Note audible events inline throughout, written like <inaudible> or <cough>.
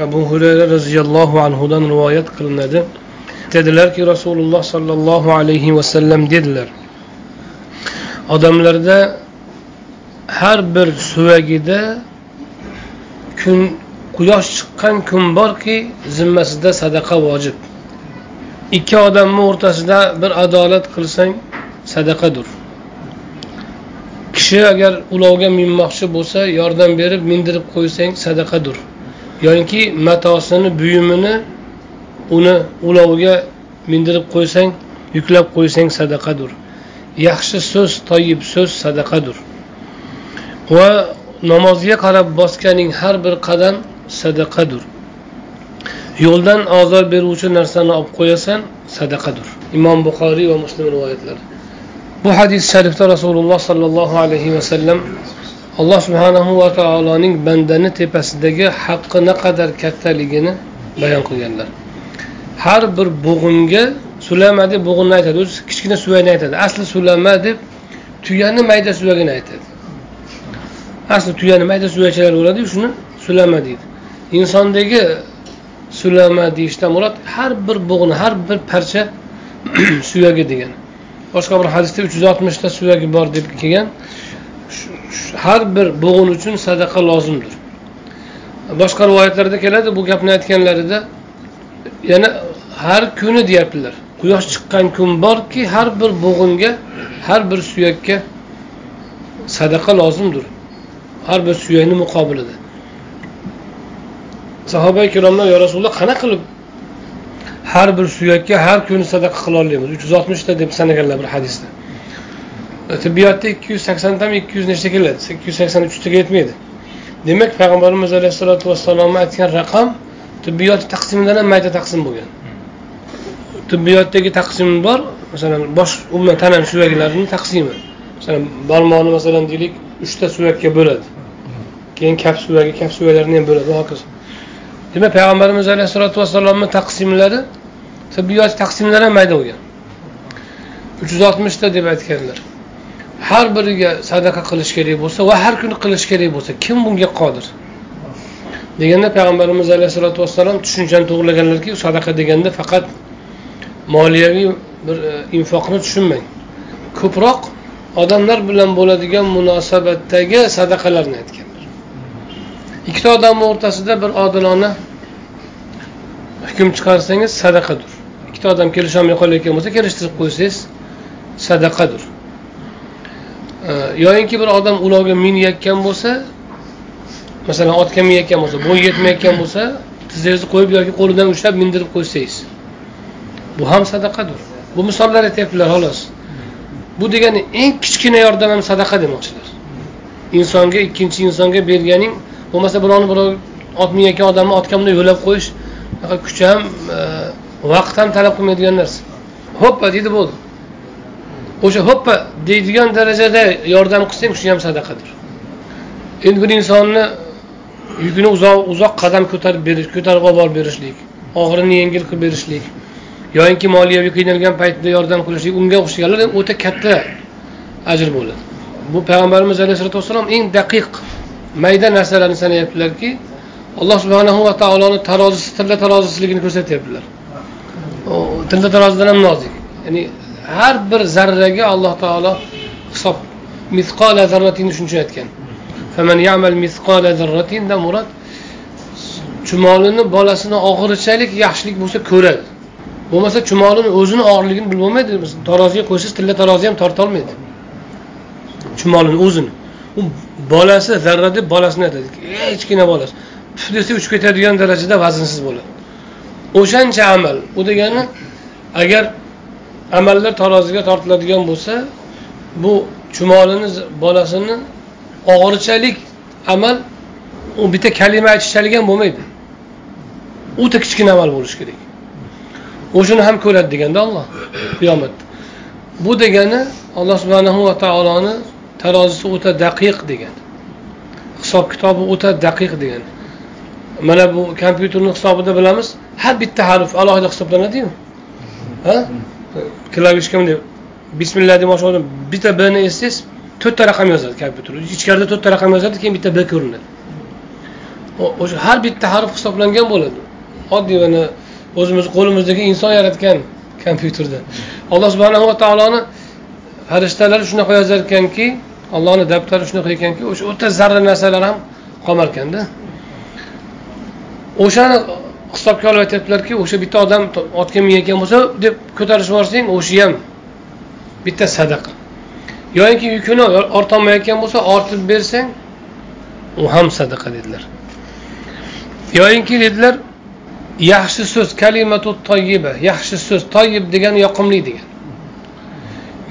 abu hurayra roziyallohu anhudan rivoyat qilinadi. Dedilarki rasululloh sollallohu alayhi vasallam dedilar odamlarda har bir suvagida kun quyosh chiqqan kun borki zimmasida sadaqa vojib. Ikki odamni o'rtasida bir adolat qilsang sadaqadir. Kishi agar ulovga minmoqchi bo'lsa yordam berib mindirib qo'ysang sadaqadir. Yoinki matosini buyumini uni ulovga mindirib qo'ysang yuklab qo'ysang sadaqadir yaxshi so'z toyib so'z sadaqadir va namozga qarab bosganing har bir qadam sadaqadir yo'ldan ozor beruvchi narsani olib qo'yasan sadaqadir imom buxoriy va muslim rivoyatlari. Bu hadis sharifda rasululloh sollallohu alayhi vasallam alloh subhanahu va taoloning bandani tepasidagi haqqi naqadar kattaligini bayon qilganlar. Har bir bo'g'inga sulama deb bo'g'inni aytadi. O'zi kichkina suvayni aytadi. Asli sulama deb tuyani mayda suvagini aytadi. Asli tuyani mayda suvakchalar bo'ladiyu shuni sulama deydi. Insondagi sulama deyishdan murod har bir bo'g'ni har bir parcha <clears throat> suyagi degani boshqa bir hadisda uch yuz oltmishta suyagi bor deb kelgan. Har bir bo'g'in uchun sadaqa lozimdir. Boshqa rivoyatlarda keladi bu gapni aytganlarida yana har kuni deyaptilar. Quyosh chiqqan kun borki har bir bo'g'inga har bir suyakka sadaqa lozimdir. Har bir suyakni muqobilida. Sahoba ikromlar yo rasululloh qanaqa qilib har bir suyakka har kuni sadaqa qila olamiz uch yuz oltmishta deb sanaganlar bir hadisda. Tibbiyotda ikki yuz saksontami ikki yuz nechta keladi? Ikki yuz sakson uchtaga yetmaydi. Demak payg'ambarimiz alayhissalotu vassalomni aytgan raqam tibbiyot taqsimidan ham mayda taqsim bo'lgan. Tibbiyotdagi taqsim bor masalan bosh umuman tanani suyaklarini taqsimi. Masalan barmoqni masalan deylik uchta suyakka bo'ladi. Keyin kap suyagi kap suyaklarini ham bo'ladi va hokazo. Demak payg'ambarimiz alayhissalotu vassalomni taqsimlari tibbiyot taqsimlari ham mayda bo'lgan. Uch yuz oltmishta deb aytganlar. Har biriga sadaqa qilish kerak bo'lsa va har kuni qilish kerak bo'lsa kim bunga qodir? Deganda payg'ambarimiz alayhissalotu vassalom tushunchani to'g'irlaganlarki sadaqa deganda faqat moliyaviy bir e, infoqni tushunmang. Ko'proq odamlar bilan bo'ladigan munosabatdagi sadaqalarni aytganlar. Ikkita odamni o'rtasida bir odilona hukm chiqarsangiz sadaqadir ikkita odam kelisholmay qolayotgan bo'lsa kelishtirib qo'ysangiz sadaqadir yoyinki bir odam ulovga minayotgan bo'lsa masalan otga minayotgan bo'lsa bo'yi yetmayotgan bo'lsa tizzangizni qo'yib yoki qo'lidan ushlab mindirib qo'ysangiz bu ham sadaqadir. Bu misollar aytyaptilar xolos. Bu degani eng kichkina yordam ham sadaqa demoqchilar. Insonga ikkinchi insonga berganing bo'lmasa birovni birov ot minayotgan odamni otga bunday yo'lab qo'yish kuch ham e, vaqt ham talab qilmaydigan narsa. Hoppa deydi bo'ldi. O'sha hoppa deydigan darajada yordam qilsang shu ham sadaqadir. Endi bir insonni yukini uzoq uzoq qadam ko'tarib berish ko'tarib olib borib berishlik og'irini yengil qilib berishlik yoyinki moliyaviy qiynalgan paytda yordam qilishlik unga o'xshaganlar o'ta katta ajr bo'ladi. Bu payg'ambarimiz alayhisalotu vassalom eng daqiq mayda narsalarni sanayaptilarki alloh subhanahu va taoloni tarozisi tilla tarozisiligini ko'rsatyaptilar. Tilla tarozidan ham nozik. Ya'ni har bir zarraga alloh taolo hisob misqola zarratinni shuning uchun aytgan murod chumolini bolasini og'irichalik yaxshilik bo'lsa ko'radi. Bo'lmasa chumolini o'zini og'irligini bilib bo'lmaydi. Taroziga qo'ysangiz tilla tarozi ham tortolmaydi chumolini o'zini. U bolasi zarra deb bolasini aytadi. Kichkina bolasi puf desa uchib ketadigan darajada vaznsiz bo'ladi. O'shancha amal. U degani agar amallar taroziga tortiladigan bo'lsa bu chumolini bolasini og'irchalik amal u bitta kalima aytishchalik ham bo'lmaydi o'ta kichkina amal bo'lishi kerak. O'shani ham ko'radi deganda olloh qiyomatda bu degani alloh subhanahu va taoloni tarozisi o'ta daqiq degani. Hisob kitobi o'ta daqiq degani. Mana bu kompyuterni hisobida bilamiz har bitta harf alohida hisoblanadiyu ha? Klavishka bunday bismillah demoqchi boshqa bitta bni eshitsangiz to'rtta raqam yozadi kompyuter ichkarida to'rtta raqam yozadi keyin bitta b ko'rinadi. O'sha har bitta harf hisoblangan bo'ladi. Oddiy mana o'zimiz qo'limizdagi inson yaratgan kompyuterda. Alloh subhanahu va taoloni farishtalari shunaqa yozar ekanki allohni daftari shunaqa ekanki o'sha o'ta zarra narsalar ham qolmar ekanda. O'shani hisobga olib aytyaptilarki o'sha bitta odam otga minayotgan bo'lsa deb ko'tarishib yuborsang o'shi ham bitta sadaqa. Yoinki yukini ortolmayotgan bo'lsa ortib bersang u ham sadaqa dedilar. Yoyinki dedilar yaxshi so'z kalimatu toyiba yaxshi so'z toyib degani yoqimli degan.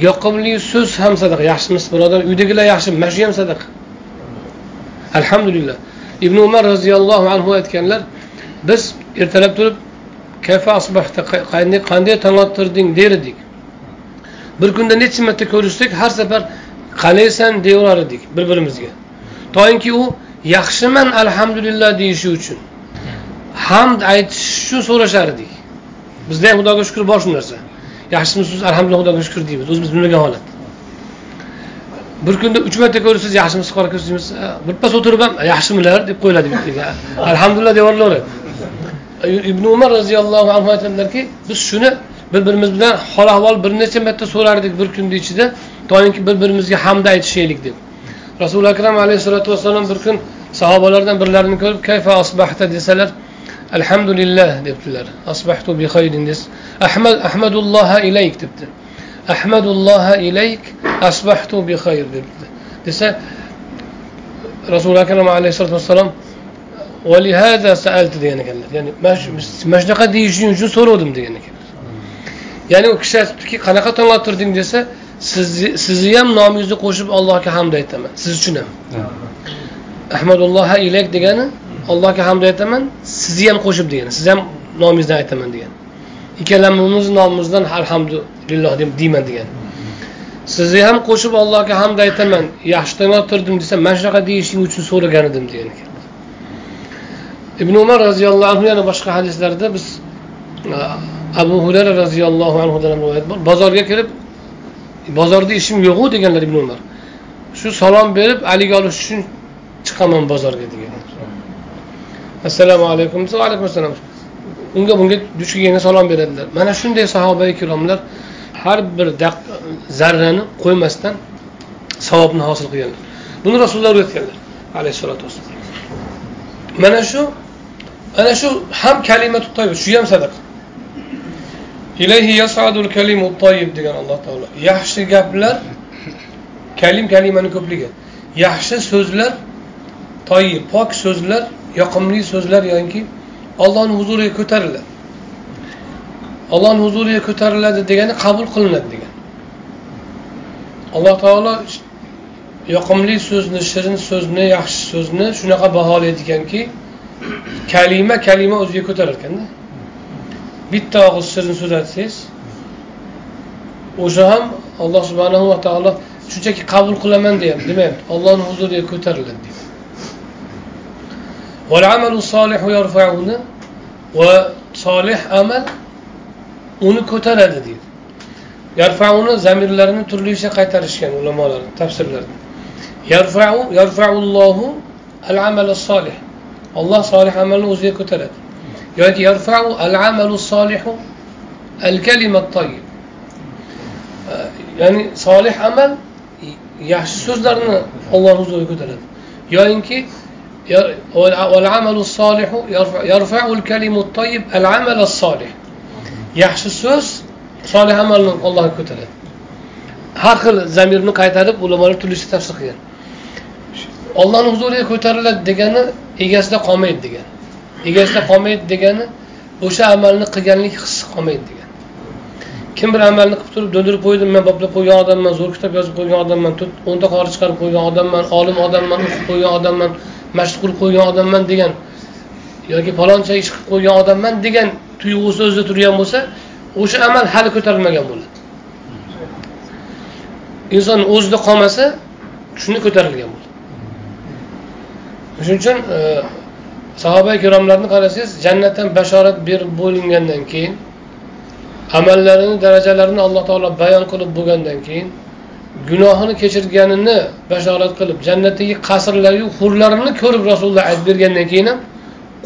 Yoqimli so'z ham sadaqa yaxshimisiz birodar uydagilar yaxshimi mana shu ham sadaqa. Alhamdulillah. Ibn umar roziyallohu anhu aytganlar biz ertalab turib kayfa asbahta? Qanday qanday tong ottirding der edik bir kunda necha marta ko'rishsak har safar qalaysan deyaverar edik bir birimizga toinki u yaxshiman alhamdulillah deyishi uchun. Hamd aytish uchun so'rashar edik. Bizda ham xudoga shukur bor shu narsa. Yaxshimisiz? Alhamdulillah xudoga shukur deymiz. O'zimiz bilmagan holat. Bir kunda uch marta ko'rsangiz yaxshimisiz? qora ko'rsangiz birpas o'tirib ham yaxshimilar deb qo'yiladi bittaga. Alhamdulillah deb yuboraveradi ibn umar roziyallohu anhu aytadilarki biz shuni bir birimiz bilan hol ahvol bir necha marta so'rardik bir kunni ichida toinki bir birimizga hamd aytishaylik deb. Rasuli akram alayhissalotu vassalom bir kun sahobalardan birlarini ko'rib kayfa asbahta? desalar alhamdulillah debdilar. Asbahtu bi xayrin des. Ahmad ahmadulloha ilayk debdi. Ahmadulloha ilayk asbahtu bi xayr debdi. Desa rasuli akram alayhissalotu vassalom valihada saalti degan ekanlar ya'ni mana shunaqa deyishing uchun so'ravdim degan ekanlar ya'ni u kishi aytibdiki qanaqa tong ottirding desa sizni sizni ham nomingizni qo'shib allohga hamd aytaman siz uchun ham ahmadulloha ilayk degani allohga hamd aytaman sizni ham qo'shib degani sizni ham nomingizdan aytaman degan ikkalamizni nomimizdan alhamdulillah deyman degan sizni ham qo'shib allohga hamd aytaman yaxshi tong ottirdim desa mana shunaqa deyishing uchun so'ragan edim degan ekan ibn umar roziyallohu anhu yana boshqa hadislarda biz e, abu hurayra roziyallohu anhudan rivoyat bor. Bozorga kirib bozorda ishim yo'qu deganlar ibn umar. Shu salom berib haligi olish uchun chiqaman bozorga degan. Assalomu alaykum. Desa alaykum assalom unga bunga duch kelganga salom beradilar. Mana shunday sahoba ikromlar har bir zarrani qo'ymasdan savobni hosil qilganlar. Buni rasululloh o'rgatganlar alayhissalotu vassalom mana shu ana shu ham kalimatu toyib shu ham sadaqa. Ilayhi yasadul kalimu toyib degan alloh taolo. Yaxshi gaplar kalim kalimani ko'pligi. Yaxshi so'zlar toyib pok so'zlar yoqimli so'zlar yoki ollohni huzuriga ko'tariladi. Ollohni huzuriga ko'tariladi degani qabul qilinadi degan. Alloh taolo yoqimli so'zni shirin so'zni yaxshi so'zni shunaqa baholaydi ekanki kalima kalima o'ziga ko'tarar ekanda bitta og'iz sizni so'zlatsangiz o'sha ham alloh subhanahu va taolo shunchaki qabul qilaman deyapti demayapti ollohni huzuriga ko'tariladi deyapti uni va solih amal uni ko'taradi deydi. Yarfauni zamirlarini turlicha qaytarishgan ulamolar tafsirlarda yarfaullohu al amal solih. alloh solih amalni o'ziga ko'taradi yoki yarfau al amalu solihu al kalima toyib ya'ni solih amal yaxshi so'zlarni ollohni huzuriga ko'taradi yoyinki والعمل الصالح يرفع, يرفع الكلم الطيب العمل الصالح yaxshi so'z solih amalni allohga ko'taradi har xil zamirni qaytarib ulamolar turlicha tafsir qilgan ollohni huzuriga ko'tariladi degani egasida qolmaydi degan. Egasida qolmaydi degani o'sha amalni qilganlik hissi qolmaydi degan. Kim bir amalni qilib turib do'ndirib qo'ydim man boplab qo'ygan odamman zo'r kitob yozib qo'ygan odamman o'nta qori chiqarib qo'ygan odamman olim odamman o'qib qo'ygan odamman mashq qilib qo'ygan odamman degan yoki faloncha ish qilib qo'ygan odamman degan tuyg'usi o'zida turgan bo'lsa o'sha amal hali ko'tarilmagan bo'ladi. Inson o'zida qolmasa shunda ko'tarilgan bo'ladi shuning uchun e, sahoba ikromlarni qarasangiz jannatdan bashorat berib bo'lingandan keyin amallarini darajalarini alloh taolo bayon qilib bo'lgandan keyin gunohini kechirganini bashorat qilib jannatdagi qasrlaryu hurlarini ko'rib rasululloh aytib bergandan keyin ham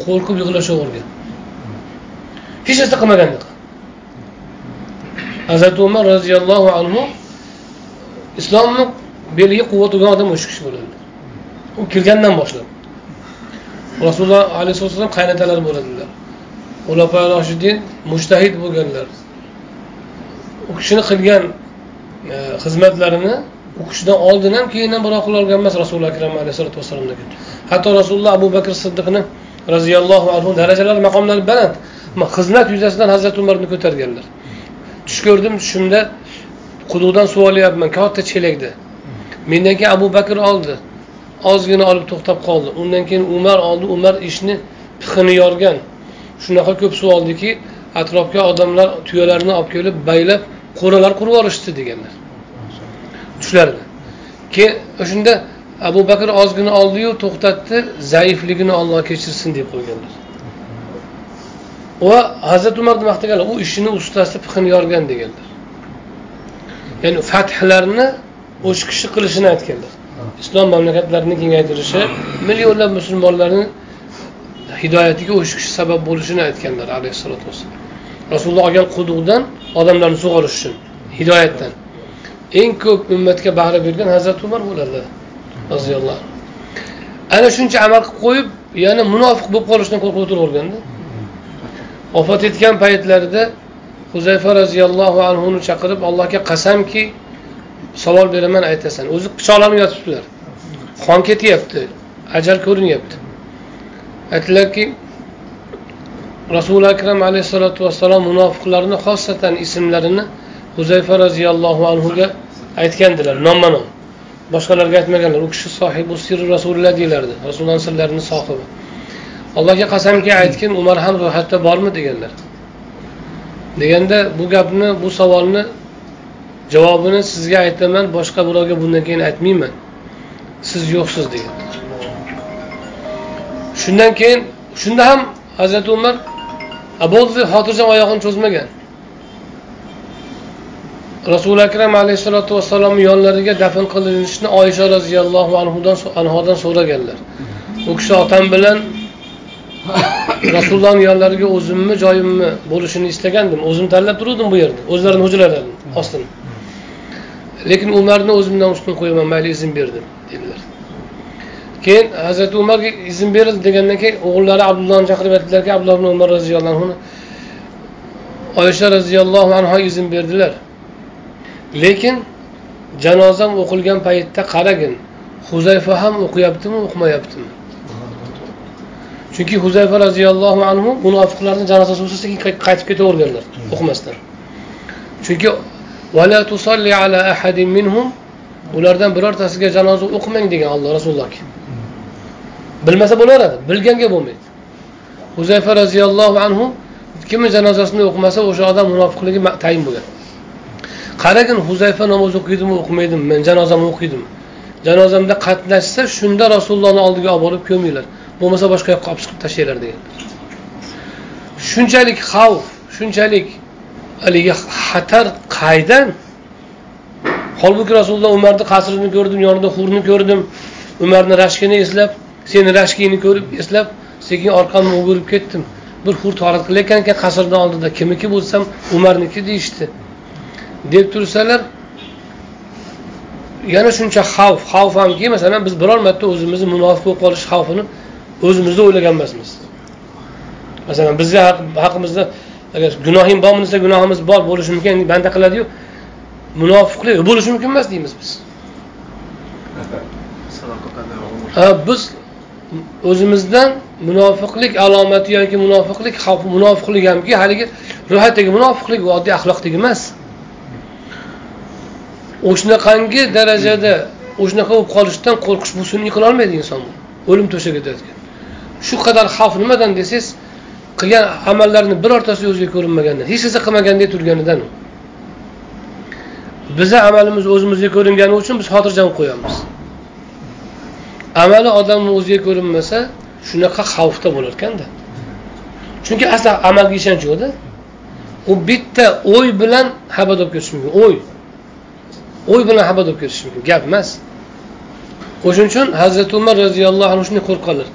qo'rqib yig'lashavergan hech narsa qilmagan hazrati umar roziyallohu anhu islomni beliga quvvat urgan odam o'sha kishi bo'ladi u kirgandan boshlab rasululloh vasallam qaynatalar bo'ladilar. Xulafa roshidin mushtahid bo'lganlar. U kishini qilgan e, xizmatlarini u kishidan oldin ham keyin ham birov qilolgan emas rasuli akram alayhisalotu vassalomdan hatto rasululloh abu bakr siddiqni roziyallohu anhu darajalari maqomlari baland xizmat yuzasidan hazrati umarni ko'targanlar. Tush ko'rdim tushimda quduqdan suv olyapman katta chelakda. Mendan keyin abu bakr oldi. Ozgina olib to'xtab qoldi. Undan keyin umar oldi umar ishni pixini yorgan. Shunaqa ko'p suv oldiki atrofga odamlar tuyalarni olib kelib baylab qo'ralar qurib yuborishdi deganlar. Tushlarida keyin o'shanda abu bakr ozgina oldiyu to'xtatdi zaifligini olloh kechirsin deb qo'yganlar. Va hazrati umarni maqtaganlar u ishini ustasi pixini yorgan deganlar. Ya'ni fathlarni o'sha kishi qilishini aytganlar. Islom mamlakatlarini kengaytirishi millionlab musulmonlarni hidoyatiga o'sha kishi sabab bo'lishini aytganlar alayhissalotu vassalom. Rasululloh olgan quduqdan odamlarni sug'orish uchun hidoyatdan. Eng ko'p ummatga bahra bergan hazrati umar bo'ladi roziyallohu ana shuncha amal qilib qo'yib yana munofiq bo'lib qolishdan qo'rqib o'tiraverganda vafot etgan paytlarida huzayfa roziyallohu anhuni chaqirib allohga qasamki savol beraman aytasan. O'zi pichoqlanib yotibdilar. Qon ketyapti ajal ko'rinyapti. Aytdilarki rasuli akram alayhissalotu vassalom munofiqlarni xosatan ismlarini huzayfa roziyallohu anhuga aytgandilar nomma nom boshqalarga aytmaganlar u kishi sohibu sirri rasulilloh deyilardi rasulullohni sirlarini sohibi. Allohga qasamki aytgin umar ham ro'yxatda bormi? deganlar. Deganda bu gapni bu savolni javobini sizga aytaman boshqa birovga bundan keyin aytmayman. Siz yo'qsiz degan shundan keyin shunda ham hazrati umar bo'ldi xotirjam oyog'ini cho'zmagan. Rasuli akram alayhissalotu vassalomni yonlariga dafn qilinishni oysha roziyallohu anhudan anhodan so'raganlar. U kishi otam bilan rasulullohni yonlariga o'zimmi joyimmi bo'lishini istagandim. O'zim tanlab turuvdim bu yerda. O'zlarini hujralarini ostini lekin umarni o'zimdan ustun qo'yaman mayli izn berdim dedilar. Keyin hazrati umarga izn berildi degandan keyin o'g'illari abdullohni chaqirib aytdilarki abdulloh ibn umar roziyallohu anhuni oysha roziyallohu anhu izn berdilar. Lekin janozam o'qilgan paytda qaragin huzayfa ham o'qiyaptimi o'qimayaptimi? Chunki huzayfa roziyallohu anhu munofiqlarni janozasi bo'lsa sekin qaytib ketaverganlar o'qimasdan chunki ulardan birortasiga janoza o'qimang degan alloh rasulullohga bilmasa bo'laveradi bilganga bo'lmaydi. Huzayfa roziyallohu anhu kimni janozasini o'qimasa o'sha odam munofiqligi tayin bo'lgan. Qaragin huzayfa namoz o'qiydimi o'qimaydimi men janozamni o'qiydim. Janozamda qatnashsa shunda rasulullohni oldiga olib borib ko'minglar. Bo'lmasa boshqa yoqqa olib chiqib tashlanglar degan. Shunchalik xavf shunchalik haligi xatar qaydan? Holbuki rasululloh umarni qasrini ko'rdim yonida hurni ko'rdim. Umarni rashkini eslab seni rashkingni ko'rib eslab sekin orqamni o'girib ketdim. Bir hur torat qilayotgan ekan qasrni oldida kimniki bo'lsam umarniki deyishdi. Deb tursalar yana shuncha xavf xavf hamki masalan biz biror marta o'zimizni munofiq bo'lib qolish xavfini o'zimizda o'ylagan emasmiz masalan bizni haqimizda agar gunohing bormi desa gunohimiz bor bo'lishi mumkin banda qiladiyu. Munofiqlik bo'lishi mumkin emas deymiz biz. Biz o'zimizdan munofiqlik alomati yoki munofiqlik xavfi munofiqlik hamki haligi ro'yxatdagi munofiqlik oddiy axloqdagi emas. O'shanaqangi darajada o'shanaqa bo'lib qolishdan qo'rqish bu sun'iy qilolmaydi inson o'lim to'shagida shu qadar xavf nimadan desangiz qilgan amallarni birortasi o'ziga ko'rinmagandan hech narsa qilmagandek turganidan bizni amalimiz o'zimizga ko'ringani uchun biz xotirjam qo'yamiz. Amali odamni o'ziga ko'rinmasa shunaqa xavfda bo'larkanda chunki asli amalga ishonch yo'qda u bitta o'y bilan habad bo'lib ketishi mumkin o'y. O'y bilan xabar bo'lib ketishi mumkin gap emas. O'shaning uchun hazrati umar roziyallohu anhu shunday qo'rqqanlar.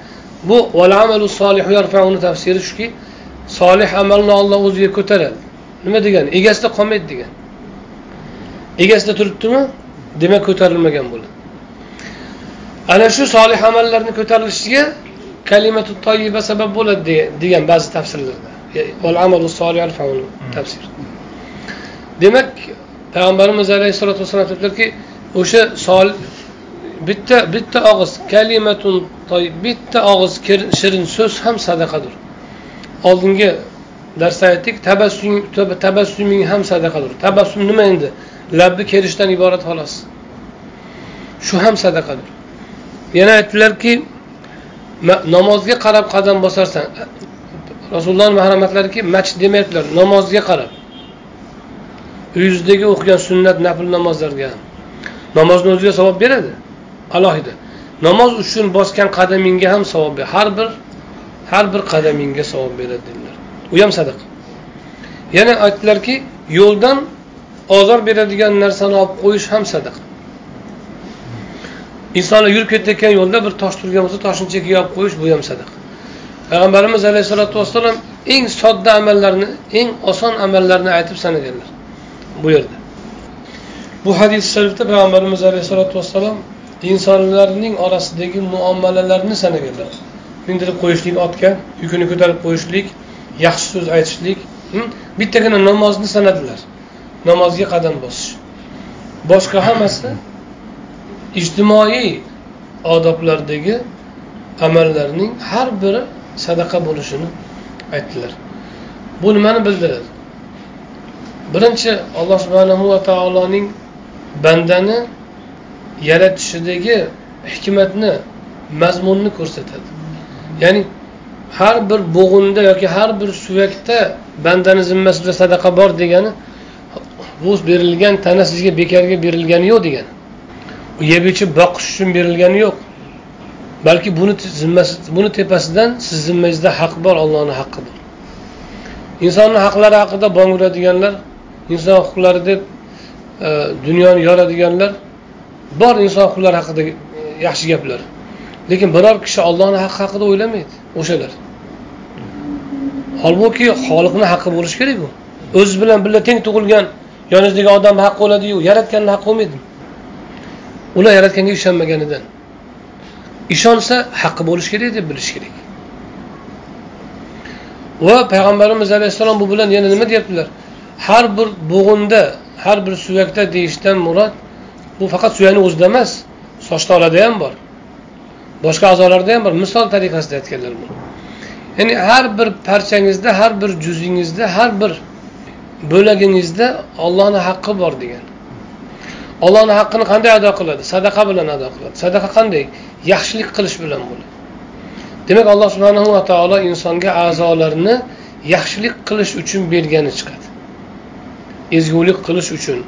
Bu amalu solihu yarfauni tafsiri shuki solih amalni olloh o'ziga ko'taradi. Nima degani egasida qolmaydi degan. Egasida turibdimi? Demak ko'tarilmagan bo'ladi. Ana shu solih amallarni ko'tarilishiga kalimatu toyiba sabab bo'ladi degan ba'zi tafsirlarda. Amalu tafsir demak payg'ambarimiz alayhissalotu vassalom aytdilarki o'sha bitta bitta og'iz kalimatun toyib bitta og'iz shirin so'z ham sadaqadir oldingi darsda aytdik tabassum tabassuming ham sadaqadir tabassum nima endi labni kerishdan iborat xolos shu ham sadaqadir yana aytdilarki namozga qarab qadam bosarsan rasulullohni marhamatlariki masjid demayaptilar namozga qarab. Uyingizdagi o'qigan sunnat nafl namozlarga namozni o'ziga savob beradi alohida. Namoz uchun bosgan qadamingga ham savob ber. Har bir har bir qadamingga savob beradi dedilar. U ham sadaqa. Yana aytdilarki yo'ldan ozor beradigan narsani olib qo'yish ham sadaqa. Insonlar yurib ketayotgan yo'lda bir tosh turgan bo'lsa toshni chekiga olib qo'yish bu ham sadaqa. Payg'ambarimiz alayhissalotu vassalom eng sodda amallarni eng oson amallarni aytib sanaganlar bu yerda. Bu hadis sharifda payg'ambarimiz alayhissalotu vassalom insonlarning orasidagi muomalalarni sanaganlar mindirib qo'yishlik otga yukini ko'tarib qo'yishlik yaxshi so'z aytishlik bittagina namozni sanadilar. Namozga qadam bosish. Boshqa hammasi ijtimoiy odoblardagi amallarning har biri sadaqa bo'lishini aytdilar. Bu nimani bildiradi. Birinchi alloh subhanahu va taoloning bandani yaratishidagi hikmatni mazmunni ko'rsatadi. Ya'ni har bir bo'g'inda yoki har bir suyakda bandani zimmasida sadaqa bor degani bu berilgan tana sizga bekorga berilgani yo'q degani. Yeb ichib boqish uchun berilgani yo'q. Balki buni zimmasi buni tepasidan siz zimmangizda haq bor ollohni haqqi bor insonni haqlari haqida bong uradiganlar inson huquqlari deb e, dunyoni yoradiganlar bor inson huquqlari haqida yaxshi gaplar. Lekin biror kishi ollohni haqqi haqida o'ylamaydi o'shalar. Holbuki xoliqni haqqi bo'lishi kerak bu o'zi bilan birga teng tug'ilgan yonizdagi odamni haqqi o'ladiyu yaratganni haqqi o'lmaydi ular yaratganga ishonmaganidan. Ishonsa haqqi bo'lishi kerak deb bilish kerak. Va payg'ambarimiz alayhissalom bu bilan yana nima deyaptilar? Har bir bo'g'inda har bir suyakda deyishdan murod bu faqat suyakni o'zida emas soch tolada ham bor. Boshqa a'zolarda ham bor. Misol tariqasida aytganlar bu ya'ni har bir parchangizda har bir juzingizda har bir bo'lagingizda ollohni haqqi bor degan. Ollohni haqqini qanday ado qiladi? Sadaqa bilan ado qiladi. Sadaqa qanday? Yaxshilik qilish bilan bo'ladi. Demak alloh subhanahu va taolo insonga a'zolarni yaxshilik qilish uchun bergani chiqadi. Ezgulik qilish uchun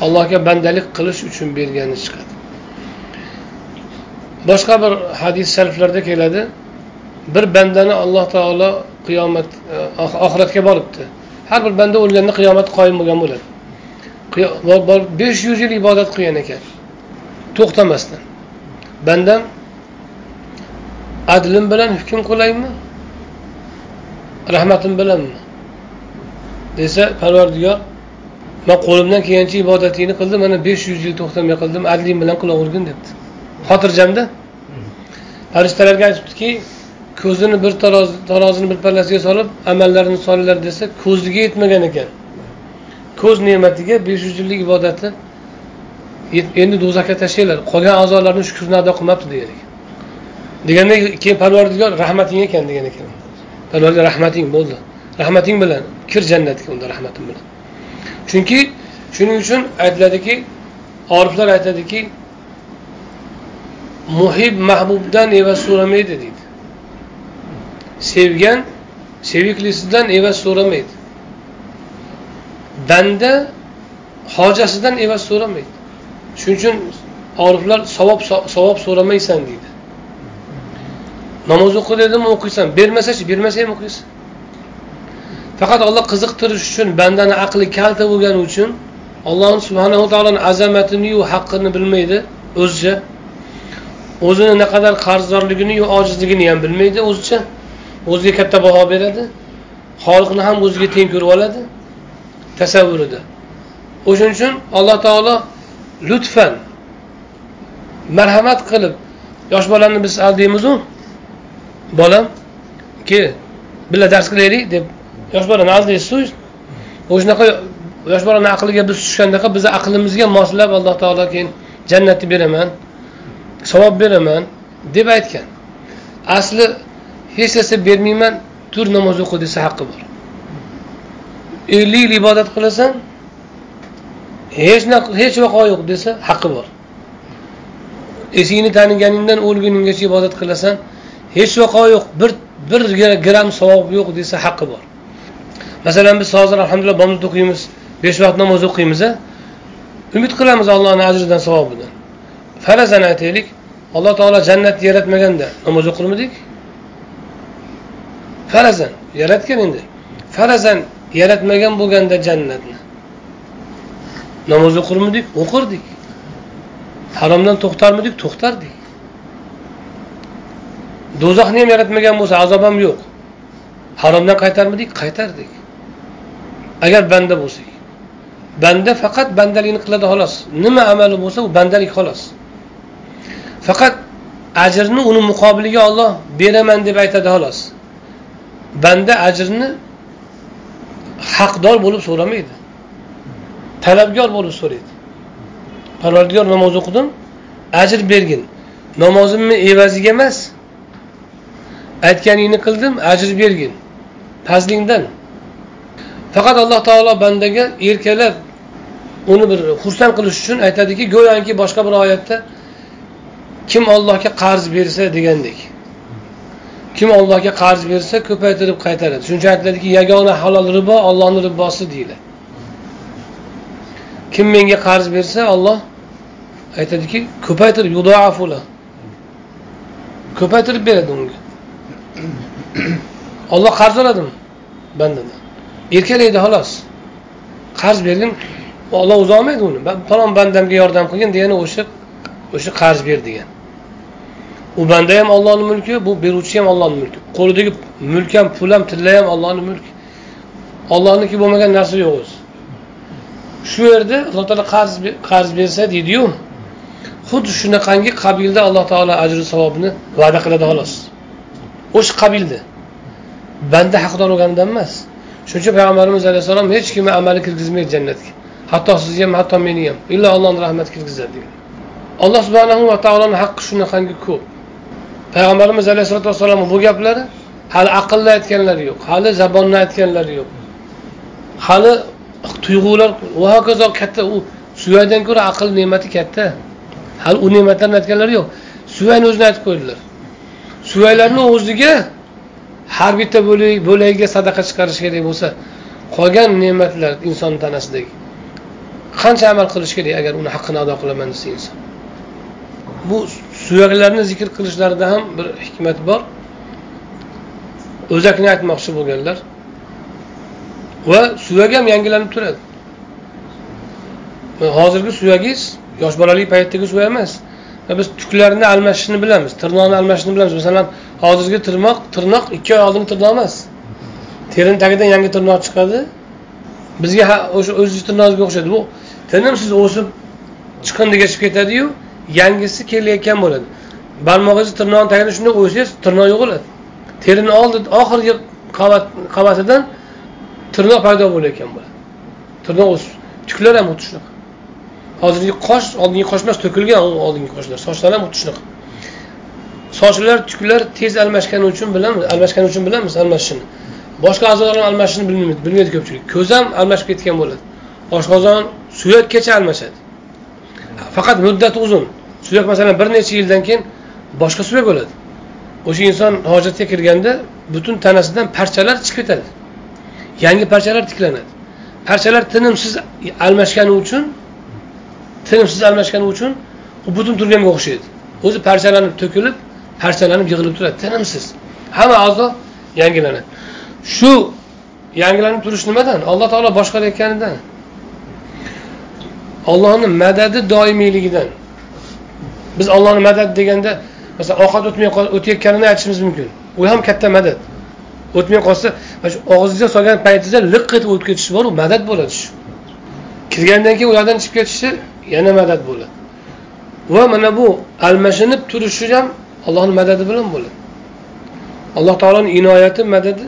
allohga bandalik qilish uchun bergani chiqadi. Boshqa bir hadis shariflarda keladi. Bir bandani alloh taolo qiyomat e, oxiratga boribdi. Har bir banda o'lganda qiyomat qoyim bo'lgan bo'ladi. Besh yuz yil ibodat qilgan ekan. To'xtamasdan. Bandam adlim bilan hukm qilaymi? Rahmatim bilanmi? Desa parvardigor man qo'limdan kelgancha ibodatingni qildim mana besh yuz yil to'xtamay qildim adling bilan quloq urgin debdi. Xotirjamda? Farishtalarga aytibdiki ko'zini bir taroz tarozini bir pallasiga solib amallarini solinglar desa ko'ziga yetmagan ekan. Ko'z ne'matiga besh yuz yillik ibodati endi do'zaxga tashlanglar qolgan a'zolarni shukrini ado qilmabdi degan ekan. Deganda keyin parvardigor rahmating ekan degan ekan. Parvardigor rahmating bo'ldi. Rahmating bilan kir jannatga unda rahmatim bilan. Chunki shuning uchun aytiladiki oriflar aytadiki muhib mahbubdan evaz so'ramaydi deydi. Sevgan seviklisidan evaz so'ramaydi banda hojasidan evaz so'ramaydi shuning uchun oriflar savob savob so'ramaysan deydi. Namoz o'qi dedimi o'qiysan bermasachi bermasa ham o'qiysan faqat olloh qiziqtirish uchun bandani aqli kalta bo'lgani uchun alloh subhanava taoloni azamatiniyu haqqini bilmaydi o'zicha. O'zini naqadar qarzdorligini ojizligini ham bilmaydi o'zicha. O'ziga katta baho beradi. Xoliqni ham o'ziga teng ko'rib oladi. Tasavvurida o'shaning uchun alloh taolo lutfan marhamat qilib yosh bolani biz aldaymizu bolam ke birga dars qilaylik deb yosh bolani aldaysizu o'shanaqa yosh bolani aqliga biz tushgandaqa bizni aqlimizga moslab alloh taolo keyin jannatni beraman savob beraman deb aytgan. Asli hech narsa bermayman tur namoz o'qi desa haqqi bor. Ellik yil ibodat qilasan hech hech vaqo yo'q desa haqqi bor. Esingni taniganingdan o'lguninggacha ibodat qilasan hech vaqo yo'q bir bir gram savob yo'q desa haqqi bor. Masalan biz hozir alhamdulillah bomni o'qiymiz. Besh vaqt namoz o'qiymiz umid qilamiz allohni ajridan savobidan. Farazan aytaylik. Alloh taolo jannatni yaratmaganda namoz o'qirmidik? Farazan yaratgan endi. Farazan yaratmagan bo'lganda jannatni namoz o'qirmidik? O'qirdik. Haromdan to'xtarmidik? To'xtardik. Do'zaxni ham yaratmagan bo'lsa azob ham yo'q. Haromdan qaytarmidik? Qaytardik. Agar banda bo'lsak banda faqat bandalikni qiladi xolos. Nima amali bo'lsa u bandalik xolos. Faqat ajrni uni muqobiliga olloh beraman deb aytadi xolos. Banda ajrni haqdor bo'lib so'ramaydi. Talabgor bo'lib so'raydi. Parvardigor namoz o'qidim ajr bergin. Namozimni evaziga emas aytganingni qildim ajr bergin. Fazlingdan faqat alloh taolo bandaga erkalab uni bir xursand qilish uchun aytadiki go'yoki boshqa bir oyatda kim ollohga qarz bersa degandek kim ollohga qarz bersa ko'paytirib qaytaradi shuning uchun aytiladiki yagona halol ribo ollohni ribosi deyiladi kim menga qarz bersa olloh aytadiki ko'paytirib ko'paytirib beradi unga <coughs> olloh qarz oladimi bandadan erkalaydi xolos. Qarz bergin olloh uzolmaydi uni. Falon bandamga yordam qilgin degani o'sha o'sha qarz ber degan. U banda ham ollohni mulki bu beruvchi ham ollohni mulki. Qo'lidagi mulk ham pul ham tilla ham ollohni mulki. Ollohniki bo'lmagan narsa yo'q o'zi. Shu yerda alloh taolo qarz qarz bersa deydiyu xuddi shunaqangi qabilda alloh taolo ajri savobini va'da qiladi xolos. O'sha qabilda. Banda haqdor bo'lganidan emas. Shuning uchun payg'ambarimiz alayhissalom hech kimni amali kirgizmaydi jannatga. Hatto sizni ham hatto meni ham. Illo allohni rahmati kirgizadi degan. Alloh subhanahu va taoloni haqqi shunaqangi ko'p. Payg'ambarimiz alayhisalotu vassalomni bu gaplari hali aqlni aytganlari yo'q hali zabonni aytganlari yo'q. Hali tuyg'ular va hokazo katta u suvaydan ko'ra aql ne'mati katta. Hali u ne'matlarni aytganlari yo'q. Suvayni o'zini aytib qo'ydilar. Suvaylarni o'ziga har bitta bo'lagiga sadaqa chiqarish kerak bo'lsa qolgan ne'matlar inson tanasidagi. Qancha amal qilish kerak agar uni haqqini ado qilaman desa inson? Bu suyaklarni zikr qilishlarida ham bir hikmat bor. O'zakni aytmoqchi bo'lganlar va suyak ham yangilanib turadi. Hozirgi suyagingiz yosh bolalik paytdagi suyak emas. Biz tuklarni almashishni bilamiz tirnoqni almashishni bilamiz. Masalan hozirgi tirnoq tirnoq ikki oy oldingi tirnoq emas. Terini tagidan yangi tirnoq chiqadi. Bizga o'sha o'zizni tirnog'imizga o'xshaydi. Bu tinimsiz o'sib chiqindiga chiqib ketadiyu yangisi kelayotgan bo'ladi. Barmog'ingizni tirnog'ini tagini shunday qo'ysangiz tirnoq yo'qoladi terini oldi oxirgi qavat qavatidan tirnoq paydo bo'layotgan bo'ladi. Tirnoq o'sib tuklar ham xuddi shunaqa. Hozirgi qosh oldingi qosh emas to'kilgan oldingi qoshlar sochlar ham xuddi shunaqa. Sochlar tuklar tez almashgani uchun bilamiz almashgani uchun bilamiz almashishini. Boshqa a'zolar ham almashishini bilmaydi bilmaydi ko'pchilik. Ko'z ham almashib ketgan bo'ladi. Oshqozon suyakgacha almashadi. Faqat muddati uzun. Suyak masalan bir necha yildan keyin boshqa suyak bo'ladi. O'sha inson hojatga kirganda butun tanasidan parchalar chiqib ketadi. Yangi parchalar tiklanadi. Parchalar tinimsiz almashgani uchun tinimsiz almashgani uchun u butun turganga o'xshaydi. O'zi parchalanib to'kilib parchalanib yig'ilib turadi tinimsiz hamma a'zo yangilanadi shu yangilanib turish nimadan alloh taolo boshqarayotganidan Allohning madadi doimiyligidan. Biz Allohning madad deganda masalan ovqat o'tmay o'tayotganini aytishimiz mumkin. U ham katta madad. O'tmay qolsa, shu og'zingizga solgan paytingizda liq etib o'tib ketishi bor, u madad bo'ladi shu. Kirgandan keyin ulardan chiqib ketishi yana madad bo'ladi. Va mana bu almashinib turishi ham Allohning madadi bilan bo'ladi. Alloh taoloning inoyati, madadi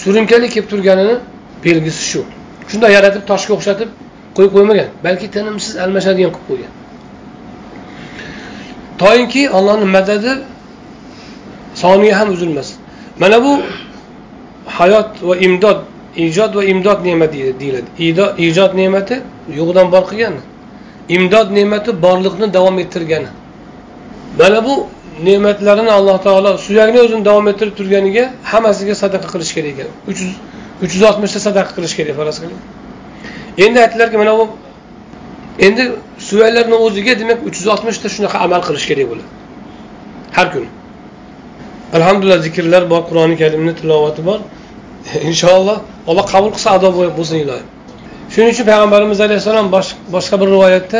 surunkali kelib turganini belgisi shu. Shunday yaratib toshga o'xshatib qo'yib qo'ymagan, balki tinimsiz almashadigan qilib qo'ygan. Toyinki Allohning madadi soniya ham uzilmas. Mana bu hayot va imdod, ijod va imdod ne'mati deyiladi. Ijod ne'mati yo'qdan bor qilgani. Imdod ne'mati borliqni davom ettirgani. Mana bu ne'matlarini Alloh taolo suyakni o'zini davom ettirib turganiga hammasiga sadaqa qilish kerak ekan. 300 360 oltmishta sadaqa qilish kerak faraz qiling. Endi aytdilarki, mana bu endi suyaklarni o'ziga demak 360 ta shunaqa amal qilish kerak bo'ladi. Har kuni. Alhamdulillah zikrlar bor, Qur'oni karimni tilovati bor. <laughs> Inshaalloh Alloh qabul qilsa ado bo'lsin iloyim. Shuning uchun payg'ambarimiz alayhissalom boshqa bir rivoyatda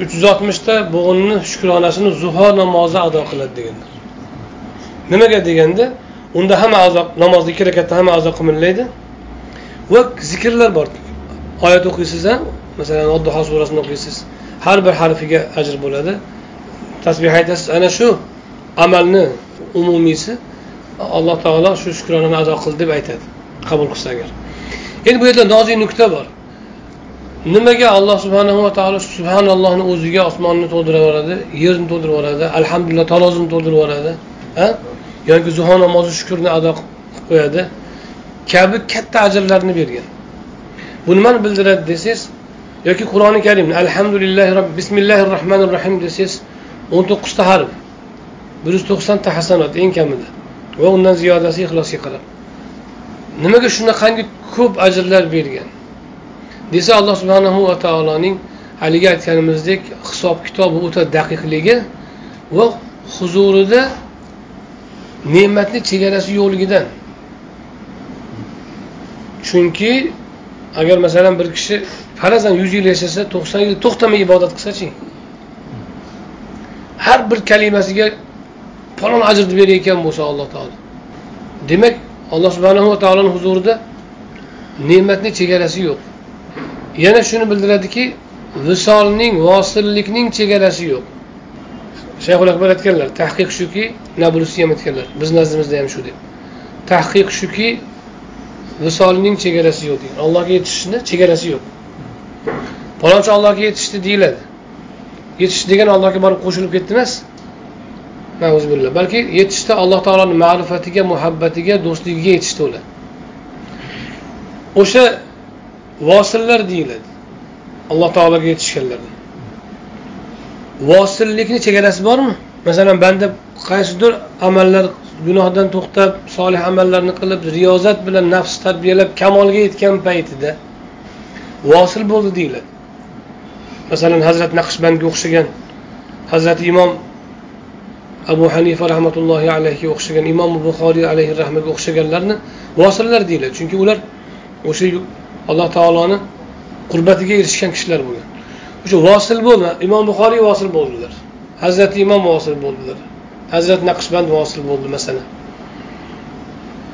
360 oltmishta bo'g'inni shukronasini zuho namozi ado qiladi deganlar. Nimaga deganda, unda hamma a'zo namozda ikki rakatda hamma a'zo qimirlaydi va zikrlar bor. Oyat o'qiysiz a masalan, Odduho surasini o'qiysiz. Har bir harfiga ajr bo'ladi. Tasbih aytasiz, ana shu amalni umumiysi Alloh taolo shu shukronani ado qildi deb aytadi. Qabul qilsa agar. Endi bu yerda nozik nuqta bor. Nimaga Alloh subhanahu va taolo subhanallohni o'ziga osmonni to'ldirib yuboradi, yerni to'ldirib yuboradi, alhamdulillah tarozini to'ldirib yuboradi, ha? Yoki zuho namozi shukrni ado qilib qo'yadi. Kabi katta ajrlarni bergan. Bu nimani bildiradi desangiz, yoki Qur'oni karimni alhamdulillahi robbi bismillahi rohmanir rohim desangiz, 19 ta harf. 190 ta hasanat eng kamida va undan ziyodasi ixlosga qarab. Nimaga shunaqangi ko'p ajrlar bergan? Desa alloh subhanahu va taoloning haligi aytganimizdek hisob kitobi o'ta daqiqligi va huzurida ne'matni chegarasi yo'qligidan. Chunki agar masalan bir kishi farazan yuz yil yashasa to'qson yil to'xtamay ibodat qilsachi har bir kalimasiga falon ajrni berayotgan bo'lsa alloh taolo. Demak alloh subhanahu va taoloni huzurida ne'matni chegarasi yo'q. Yana shuni bildiradiki visolning vosillikning chegarasi yo'q. Shayxul akbar aytganlar tahqiq shuki nabulusiy ham aytganlar biz nazdimizda ham shu deb. Tahqiq shuki visolning chegarasi yo'q degan. Allohga yetishishni chegarasi yo'q. Palonchi allohga yetishdi deyiladi. Yetish degan allohga borib qo'shilib ketdi emas. Balki yetishda alloh taoloni ma'rifatiga muhabbatiga do'stligiga yetishdi ular. O'sha vosillar deyiladi. Alloh taologa yetishganlardan. Vosillikni chegarasi bormi? Masalan banda qaysidir amallar gunohdan to'xtab solih amallarni qilib riyozat bilan nafs tarbiyalab kamolga yetgan paytida vosil bo'ldi deyiladi. Masalan hazrat naqshbandga o'xshagan hazrati imom abu hanifa rahmatullohi alayhiga o'xshagan imom buxoriy alayhi rahmaga o'xshaganlarni vosillar deyiladi. Chunki ular o'sha alloh taoloni qurbatiga erishgan kishilar bo'lgan. O'sha vosil bo'ldi. Imom buxoriy vosil bo'ldilar. Hazrati imom vosil bo'ldilar. Hazrat naqshband vosil bo'ldi masalan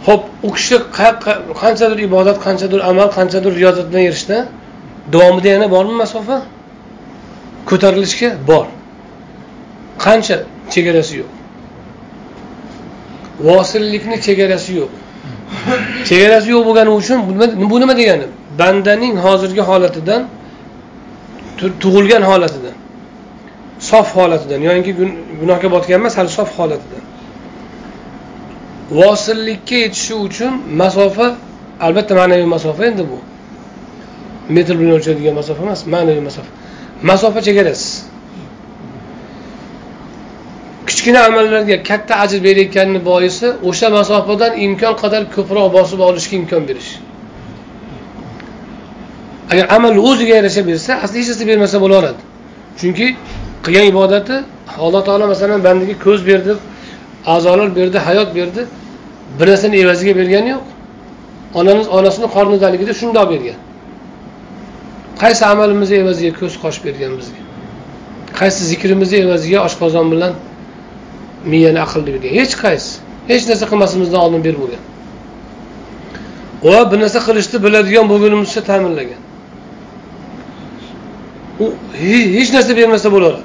ho'p u kishi qanchadir ibodat qanchadir amal qanchadir riyozatdan erishdi. Davomida yana bormi masofa? Ko'tarilishga bor. Qancha chegarasi yo'q? Vosillikni chegarasi yo'q. Chegarasi yo'q bo'lgani uchun bu nima degani? Bandaning hozirgi holatidan tug'ilgan holatidan sof holatidan yoinki gunohga botgan emas hali sof holatidan. Vosillikka yetishi uchun masofa albatta ma'naviy masofa endi bu. Metr bilan o'lchaydigan masofa emas ma'naviy masofa. Masofa chegarasi kichkina amallarga katta ajr berayotganini boisi o'sha masofadan imkon qadar ko'proq bosib olishga imkon berish. Agar amalni o'ziga yarasha bersa asli hech narsa bermasa bo'laveradi. Chunki qilgan ibodati alloh taolo masalan bandaga ko'z berdi a'zolar berdi hayot berdi. Bir narsani evaziga bergani yo'q. Onamiz onasini qornidaligida shundoq bergan. Qaysi amalimizni evaziga ko'z qosh bergan bizga? Qaysi zikrimizni evaziga oshqozon bilan miyani aqlni bergan? Hech qaysi. Hech narsa qilmasimizdan oldin berib bo'lgan. Va bir narsa qilishni biladigan bo'lgunimizcha ta'minlagan. U hech narsa bermasa bo'laveradi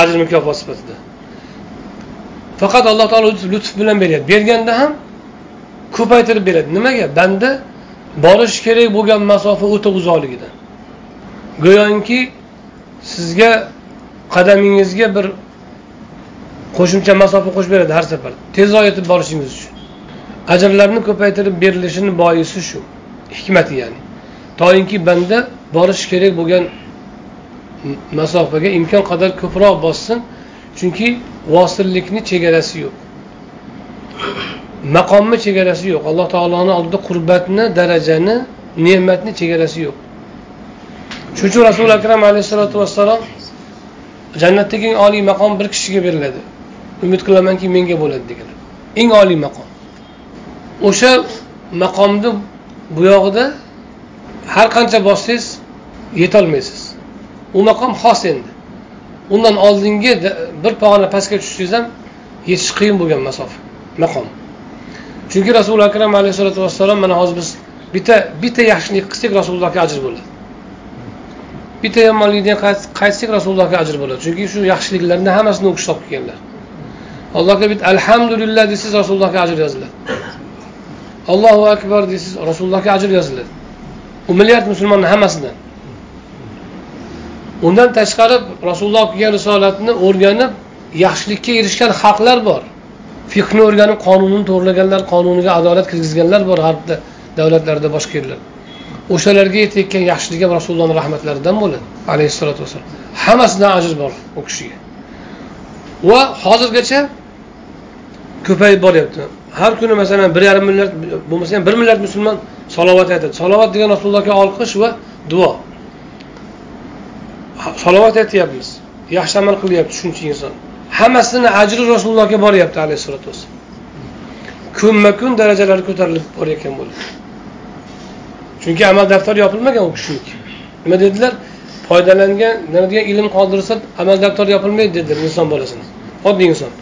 ajr mukofot sifatida. Faqat alloh taolo lutf bilan beryapti. Berganda ham ko'paytirib beradi. Nimaga? Banda borish kerak bo'lgan masofa o'ta uzoqligidan go'yoki sizga qadamingizga bir qo'shimcha masofa qo'shib beradi har safar. Tezroq yetib borishingiz uchun. Ajrlarni ko'paytirib berilishini boisi shu. Hikmati ya'ni. Toinki banda borish kerak bo'lgan masofaga imkon qadar ko'proq bossin chunki vosillikni chegarasi yo'q. Maqomni chegarasi yo'q. Alloh taoloni oldida qurbatni darajani ne'matni chegarasi yo'q. Shuning uchun rasuli akram alayhissalotu vassalom jannatdagi eng oliy maqom bir kishiga beriladi. Umid qilamanki menga bo'ladi deganlar. Eng oliy maqom. O'sha maqomni buyog'ida har qancha bossangiz yetolmaysiz. U maqom xos endi. Undan oldingi bir pog'ona pastga tushsangiz ham yetish qiyin bo'lgan masofa maqom. Chunki rasuli akram alayhissalotu vassalom mana hozir biz bitta bitta yaxshilik qilsak rasulullohga ajr bo'ladi. Bitta yomonlikdan qaytsak rasulullohga ajr bo'ladi. Chunki shu yaxshiliklarni hammasini u kishi topib kelganlar. Allohga bitta alhamdulillah desangiz rasulullohga ajr yoziladi. Allohu akbar desangiz rasulullohga ajr yoziladi. U milliard musulmonni hammasidan undan tashqari rasululloh olib risolatni o'rganib yaxshilikka erishgan xalqlar bor. Fiqni o'rganib qonunini to'g'irlaganlar qonuniga adolat kirgizganlar bor g'arbda davlatlarda boshqa yerlar o'shalarga yetayotgan yaxshilik ham rasulullohni rahmatlaridan bo'ladi alayhissalotu vassalom. Hammasidan ajr bor u kishiga. Va hozirgacha ko'payib boryapti. Har kuni masalan bir yarim milliard bo'lmasa ham bir milliard musulmon salovat aytadi. Salovat degan rasulullohga olqish va duo. Salovat aytyapmiz. Yaxshi amal qilyapti shuncha inson. Hammasini ajri rasulullohga boryapti alayhissalotu vassalom. Kunma kun darajalari ko'tarilib borayotgan bo'ladi chunki amal daftari yopilmagan u kishiniki nima dedilar? Foydalangan nima degan ilm qoldirsa amal daftari yopilmaydi dedilar inson bolasini. Oddiy inson.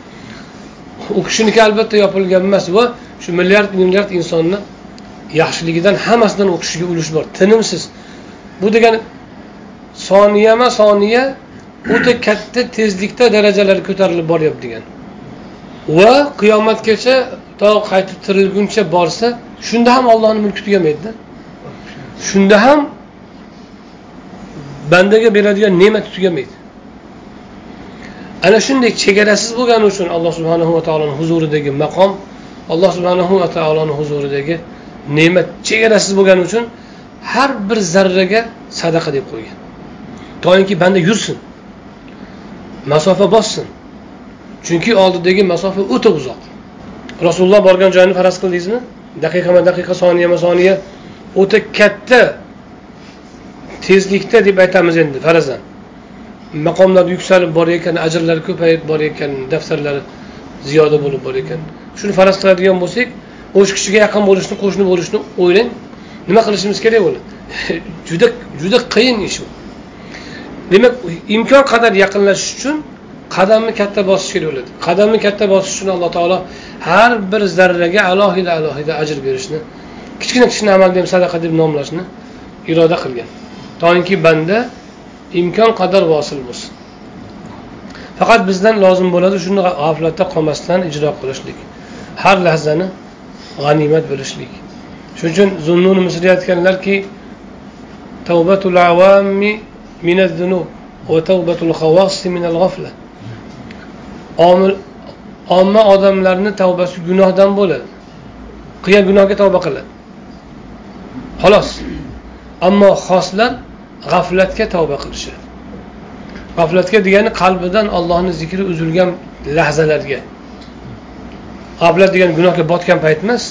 U kishiniki albatta yopilgan emas. Va shu milliard milliard insonni yaxshiligidan hammasidan u kishiga ulush bor. Tinimsiz. Bu degani soniyama soniya o'ta katta tezlikda darajalar ko'tarilib boryapti degan. Va qiyomatgacha to qaytib tirilguncha borsa shunda ham ollohni mulki tugamaydida. Shunda ham bandaga beradigan ne'mati tugamaydi. Ana shunday chegarasiz bo'lgani uchun alloh subhanahu va taoloni huzuridagi maqom alloh subhanahu va taoloni huzuridagi ne'mat chegarasiz bo'lgani uchun har bir zarraga sadaqa deb qo'ygan. Toinki banda yursin. Masofa bossin. Chunki oldidagi masofa o'ta uzoq. Rasululloh borgan joyni faraz qildingizmi? Daqiqama daqiqa soniyama soniya o'ta katta tezlikda deb aytamiz endi farazan. Maqomlar yuksalib borayotgan ajrlar ko'payib borayotgan daftarlari ziyoda bo'lib borayotgan. Shuni faraz qiladigan bo'lsak o'sha kishiga yaqin bo'lishni qo'shni bo'lishni o'ylang. Nima qilishimiz kerak bo'ladi <laughs> juda juda qiyin ish bu. Demak imkon qadar yaqinlashish uchun qadamni katta bosish kerak bo'ladi. Qadamni katta bosish uchun alloh taolo har bir zarraga alohida alohida ajr berishni kichkina kichkina amalni ham sadaqa deb nomlashni iroda qilgan. Toinki banda imkon qadar vosil bo'lsin. Faqat bizdan lozim bo'ladi shuni g'aflatda qolmasdan ijro qilishlik har lahzani g'animat bilishlik. Shuning uchun zunnun misri aytganlarki tavbatul avami minaz-zunub va tavbatul xawas minal g'afla omil omma odamlarni tavbasi gunohdan bo'ladi. Qilgan gunohga tavba qiladi. Xolos. Ammo xoslar g'aflatga tavba qilishadi. G'aflatga degani qalbidan ollohni zikri uzilgan lahzalarga. G'aflat degani gunohga botgan payt emas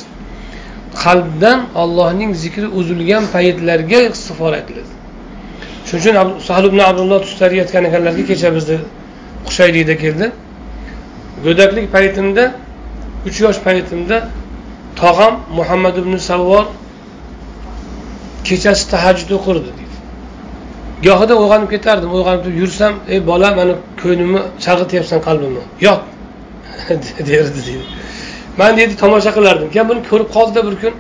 qalbdan ollohning zikri uzilgan paytlarga istig'for aytiladi shuning uchun sahl ibn abdulloh tushlari yotgan ekanlarki kecha bizni qushaylikda keldi. Go'daklik paytimda uch yosh paytimda tog'am muhammad ibn savvor kechasi tahajjud o'qirdi deydi gohida uyg'onib ketardim uyg'onib turib yursam ey bola mani ko'nglimni chalg'ityapsan qalbimni? Yot <laughs> derdi deydi man deydi tomosha qilardim. Keyin buni ko'rib qoldida bir kun.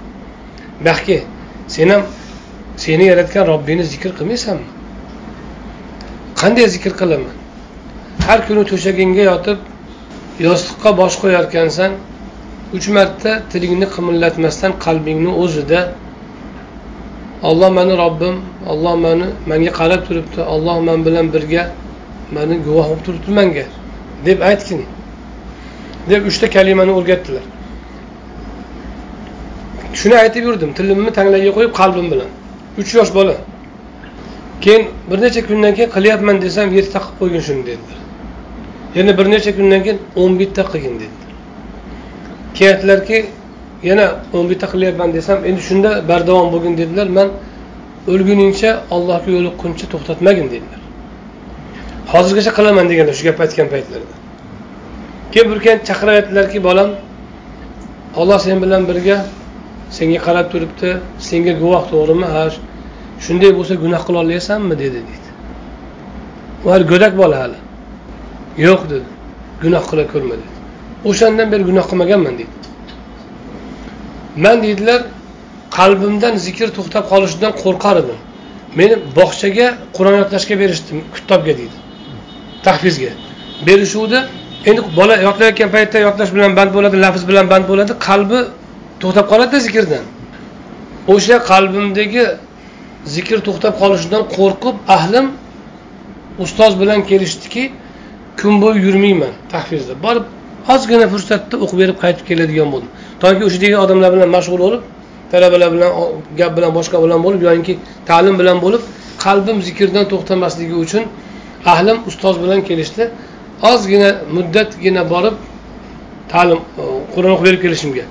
Baxki sen ham seni yaratgan robbingni zikr qilmaysanmi? Qanday zikr qilaman har kuni to'shagingga yotib yostiqqa bosh qo'yarkansan uch marta tilingni qimillatmasdan qalbingni o'zida olloh mani robbim olloh mani manga qarab turibdi olloh man bilan birga mani guvoh bo'lib turibdi manga deb aytgin. Deb uchta kalimani o'rgatdilar. Shuni aytib yurdim tilimni tanglayga qo'yib qalbim bilan. Uch yosh bola. Keyin bir necha kundan keyin qilyapman desam yettita qilib qo'ygin shuni dedilar. Yana bir necha kundan keyin o'n bitta qilgin dedilar. Keyin aytdilarki yana o'n bitta qilyapman desam endi shunda bardavom bo'lgin dedilar. Man o'lguningcha allohga yo'liqquncha to'xtatmagin dedilar. Hozirgacha qilaman deganlar shu gap aytgan paytlarida keyin bir kun chaqirib aytdilarki bolam olloh sen bilan birga senga qarab turibdi senga guvoh to'g'rimi? Ha shunday bo'lsa gunoh qila olasanmi dedi deydi. U hali go'dak bola hali. Yo'q dedi. Gunoh qila ko'rma dedi. O'shandan beri gunoh qilmaganman deydi. Man deydilar qalbimdan zikr to'xtab qolishidan qo'rqar edim meni bog'chaga qur'on yodlashga berishdi kitobga deydi. Tahfizga. Berishuvdi endi bola yodlayotgan paytda yodlash bilan band bo'ladi lafz bilan band bo'ladi qalbi to'xtab qoladida zikrdan o'sha qalbimdagi zikr to'xtab qolishidan qo'rqib ahlim ustoz bilan kelishdiki kun bo'yi yurmayman tahfizda. Borib ozgina fursatda o'qib berib qaytib keladigan bo'ldim. Toki o'sha degan odamlar bilan mashg'ul bo'lib talabalar bilan gap bilan boshqa bilan bo'lib yoinki ta'lim bilan bo'lib qalbim zikrdan to'xtamasligi uchun ahlim ustoz bilan kelishdi. Ozgina muddatgina borib ta'lim e, qur'on o'qib berib kelishimga.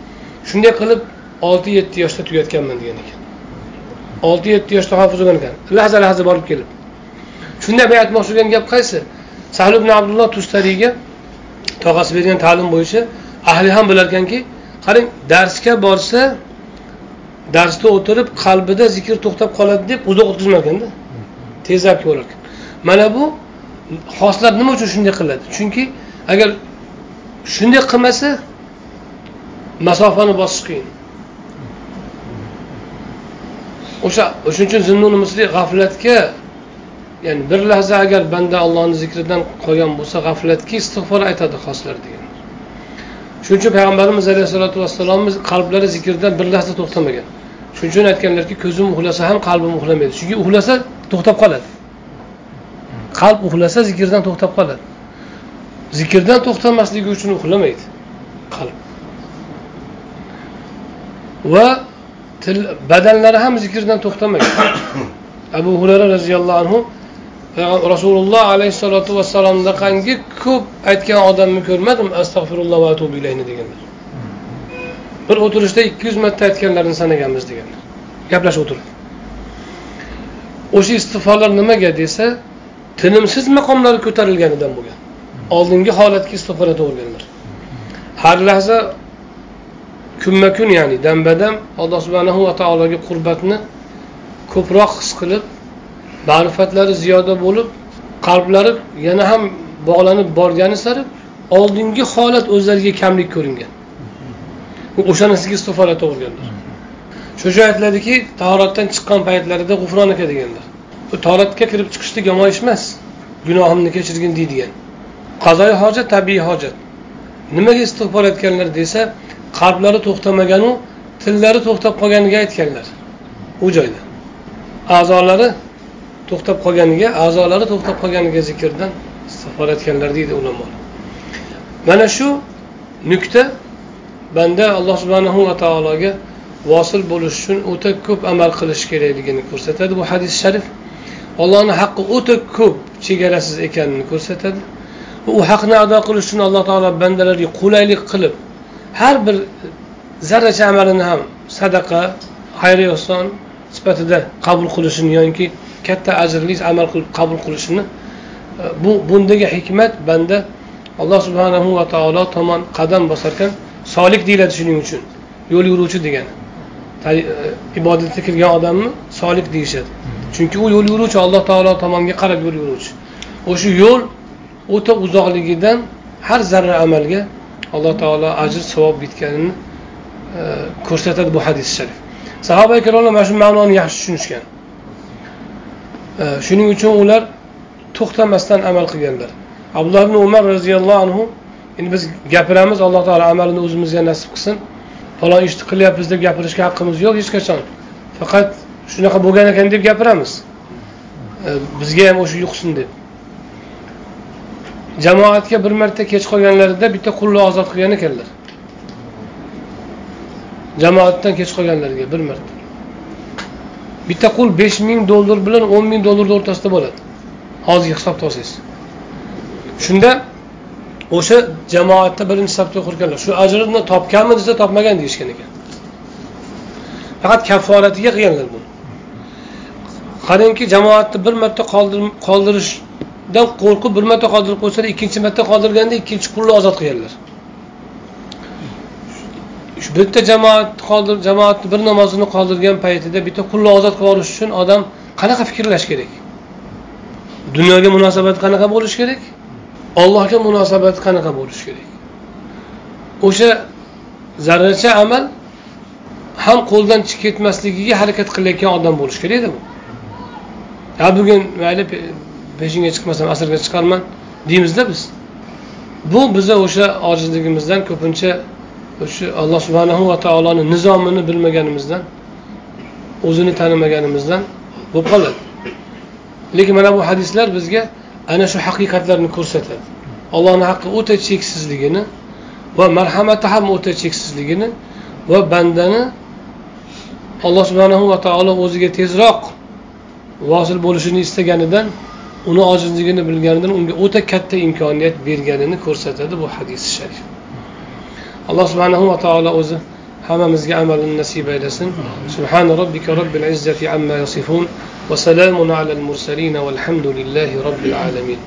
Shunday qilib olti yetti yoshda tugatganman degan ekan. Olti yetti yoshda hofiz bo'lgan ekan lahza lahza borib kelib. Shunda bu aytmoqchi bo'lgan gap qaysi? Sahl ibn abdulloh tustariyga tog'asi bergan ta'lim bo'yicha ahli ham bilarkanki qarang darsga borsa darsda o'tirib qalbida zikr to'xtab qoladi deb uzoq o'tkazmar tezroq tezlab mana bu xoslar nima uchun shunday qiladi? Chunki agar shunday qilmasa masofani bosish qiyin o'sha o'shuning uchun zinnuni misli g'aflatga ya'ni bir lahza agar banda allohni zikridan qolgan bo'lsa g'aflatga istig'for aytadi xoslar degan. Shuning uchun payg'ambarimiz alayhissalotu vassalomni qalblari zikrdan bir lahza to'xtamagan. Shuning uchun aytganlarki ko'zim uxlasa ham qalbim uxlamaydi. Chunki uxlasa to'xtab qoladi. Qalb uxlasa zikrdan to'xtab qoladi. Zikrdan to'xtamasligi uchun uxlamaydi qalb. Va til badanlari ham zikrdan to'xtamaydi. <coughs> Abu hurayra roziyallohu anhu rasululloh alayhissalotu vassalomdaqangi ko'p aytgan odamni ko'rmadim astag'firulloh va atubu ilayni deganlar. Bir o'tirishda ikki yuz marta aytganlarini sanaganmiz deganlar. Gaplashib o'tirib o'sha istig'forlar nimaga desa tinimsiz maqomlari ko'tarilganidan bo'lgan. Oldingi holatga istig'for aytaverganlar har lahza kunma kun ya'ni damba dam alloh subhanahu va taologa qurbatni ko'proq his qilib ma'rifatlari ziyoda bo'lib qalblari yana ham bog'lanib borgani sari oldingi holat o'zlariga kamlik ko'ringan. O'shanisiga istig'for to'g'irganlar shu aytiladiki tahoratdan chiqqan paytlarida g'ufron aka deganlar. Bu tahoratga kirib chiqishlik yomon ish emas gunohimni kechirgin deydigan. Qazoyi hojat tabiiy hojat. Nimaga istig'for aytganlar desa qalblari to'xtamaganu tillari to'xtab qolganiga aytganlar. U joyda. A'zolari to'xtab qolganiga a'zolari to'xtab qolganiga zikrdan istig'for etganlar deydi ulamolar. Mana shu nuqta banda alloh subhanahu va taologa vosil bo'lish uchun o'ta ko'p amal qilish kerakligini ko'rsatadi bu hadis sharif. Allohni haqqi o'ta ko'p chegarasiz ekanini ko'rsatadi. U haqni ado qilish uchun alloh taolo bandalarga qulaylik qilib har bir zarracha amalini ham sadaqa xayri ehson sifatida qabul qilishini yoki katta ajrli amal qilib qabul qilishini e, bu bundagi hikmat banda alloh subhanahu va taolo tomon qadam bosarkan solik deyiladi shuning uchun. Yo'l yuruvchi degani. E, ibodatga kirgan odamni solik deyishadi. Chunki u yo'l yuruvchi alloh taolo tomonga qarab yo'l yuruvchi. O'sha yo'l o'ta uzoqligidan har zarra amalga alloh taolo ajr savob bitganini e, ko'rsatadi bu hadis sharif. Sahoba ikromlar mana shu ma'noni yaxshi tushunishgan. E, shuning uchun ular to'xtamasdan amal qilganlar. Abdulloh ibn umar roziyallohu anhu endi biz gapiramiz alloh taolo amalini o'zimizga nasib qilsin. Falon ishni qilyapmiz deb gapirishga haqqimiz yo'q hech qachon. Faqat shunaqa bo'lgan ekan deb gapiramiz. E, bizga ham o'sha yuqsin deb. Jamoatga bir marta kech qolganlarida bitta qulni ozod qilgan ekanlar jamoatdan kech qolganlarga bir marta. Bitta qul besh ming dollar bilan o'n ming dollarni o'rtasida bo'ladi. Hozirgi hisobda olsangiz shunda o'sha jamoatda birinchi safda o'qirkanlar shu ajrni topganmi desa topmagan deyishgan ekan. Faqat kafforatiga qilganlar buni. Qarangki jamoatni bir marta qoldirish dan qo'rqib bir marta qoldirib qo'ysalar ikkinchi marta qoldirganda ikkinchi qulni ozod qilganlar. Shu bitta jamoat qoldir jamoatni bir namozini qoldirgan paytida bitta qulni ozod qilib olish uchun odam qanaqa fikrlash kerak? Dunyoga munosabati qanaqa bo'lishi kerak? Ollohga munosabati qanaqa bo'lishi kerak? O'sha zarracha amal ham qo'ldan chiqib ketmasligiga harakat qilayotgan odam bo'lishi kerakda bu. Ha bugun mayli peshinga chiqmasam asrga chiqarman deymizda biz. Bu biza o'sha ojizligimizdan ko'pincha o'sha alloh subhanahu va taoloni nizomini bilmaganimizdan o'zini tanimaganimizdan bo'lib qoladi. Lekin mana bu hadislar bizga ana shu haqiqatlarni ko'rsatadi. Allohni haqqi o'ta cheksizligini va marhamati ham o'ta cheksizligini va bandani alloh subhanahu va taolo o'ziga tezroq vosil bo'lishini istaganidan uni ojizligini bilganidan unga o'ta katta imkoniyat berganini ko'rsatadi bu hadis sharif. Alloh subhanahu va taolo o'zi hammamizga amalini nasib aylasin. Subhana robbika robbil izzati amma yasifun va salamun alal mursalin valhamdulillahi robbil alamin.